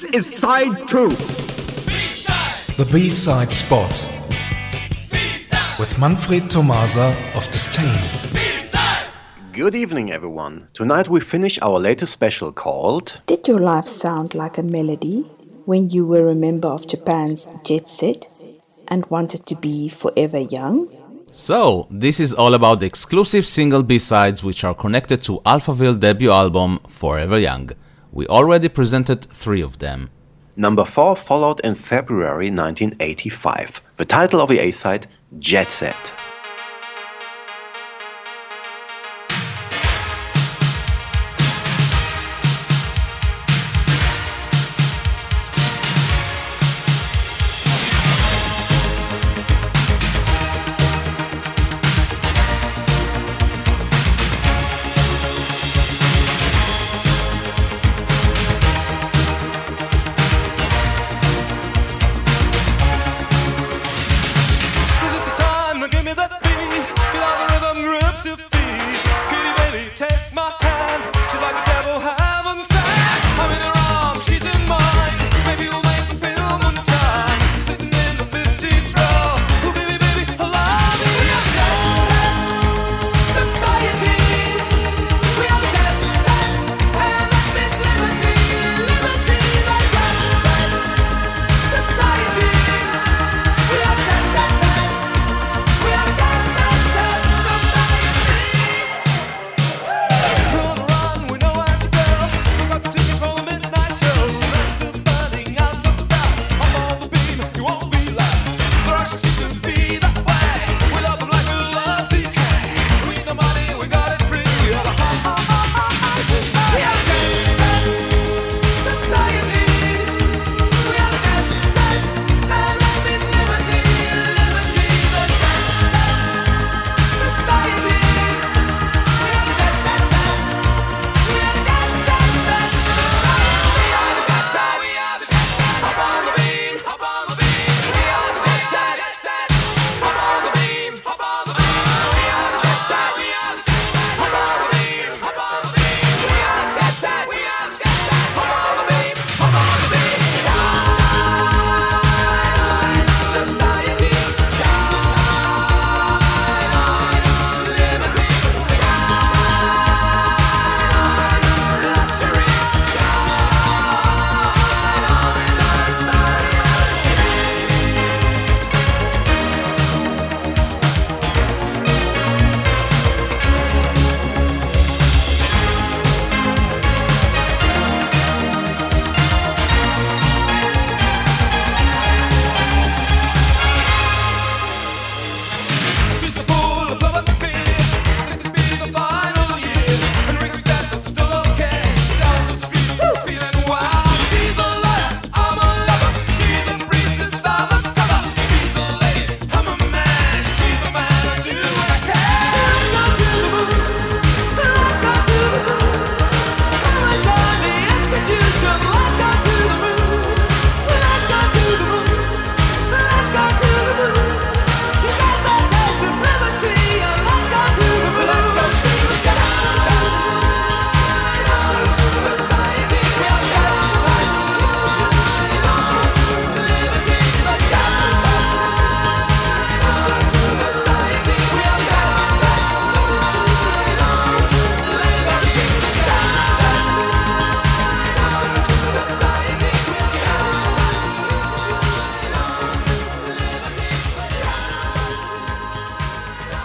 This is side two. The B-side spot with Manfred Tomasa of Disdain. Good evening, everyone. Tonight we finish our latest special called Did your life sound like a melody when you were a member of Japan's jet set and wanted to be forever young? So, this is all about the exclusive single B-sides which are connected to Alphaville debut album Forever Young. We already presented three of them. Number 4 followed in February 1985. The title of the A-side, Jet Set.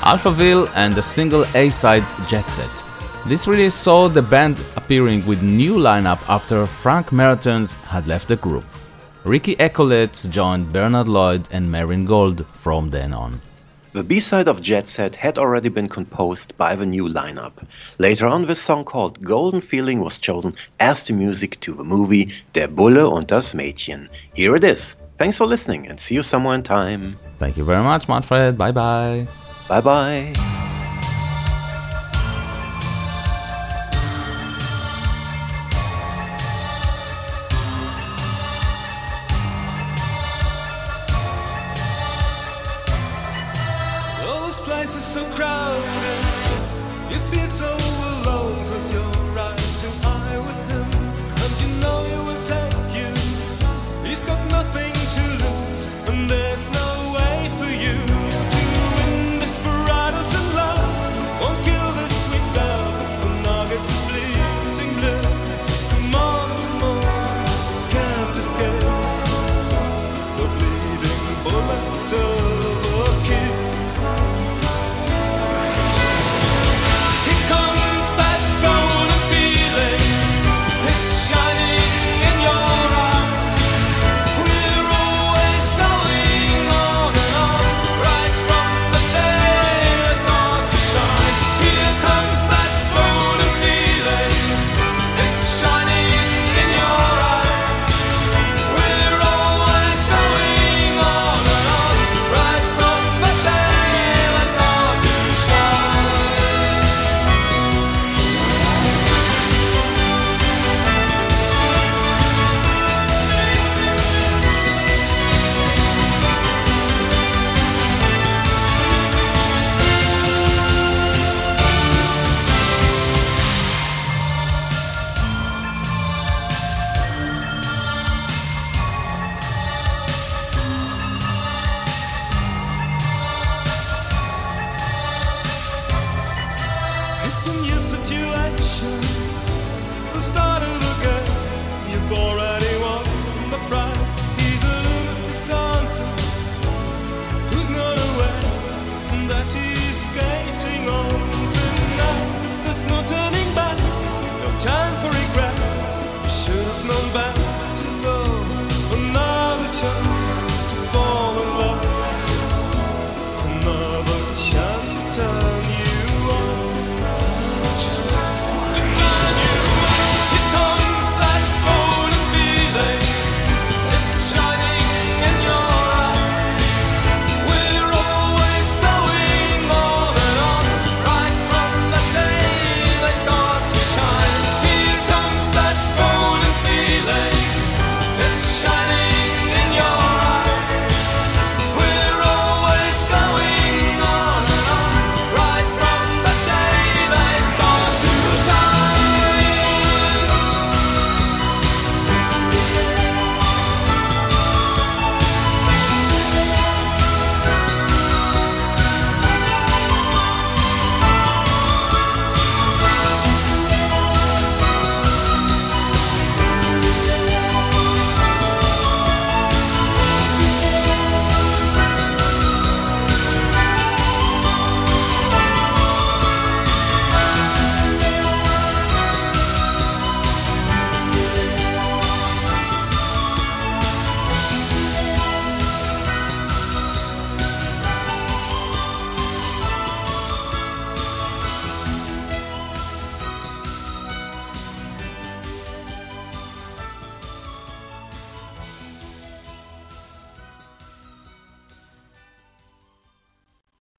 Alphaville and the single A-side Jet Set. This release saw the band appearing with new lineup after Frank Mertens had left the group. Ricky Echolette joined Bernhard Lloyd and Marian Gold from then on. The B-side of Jet Set had already been composed by the new lineup. Later on, the song called Golden Feeling was chosen as the music to the movie Der Bulle und das Mädchen. Here it is. Thanks for listening and see you somewhere in time. Thank you very much, Manfred. Bye bye. Bye bye.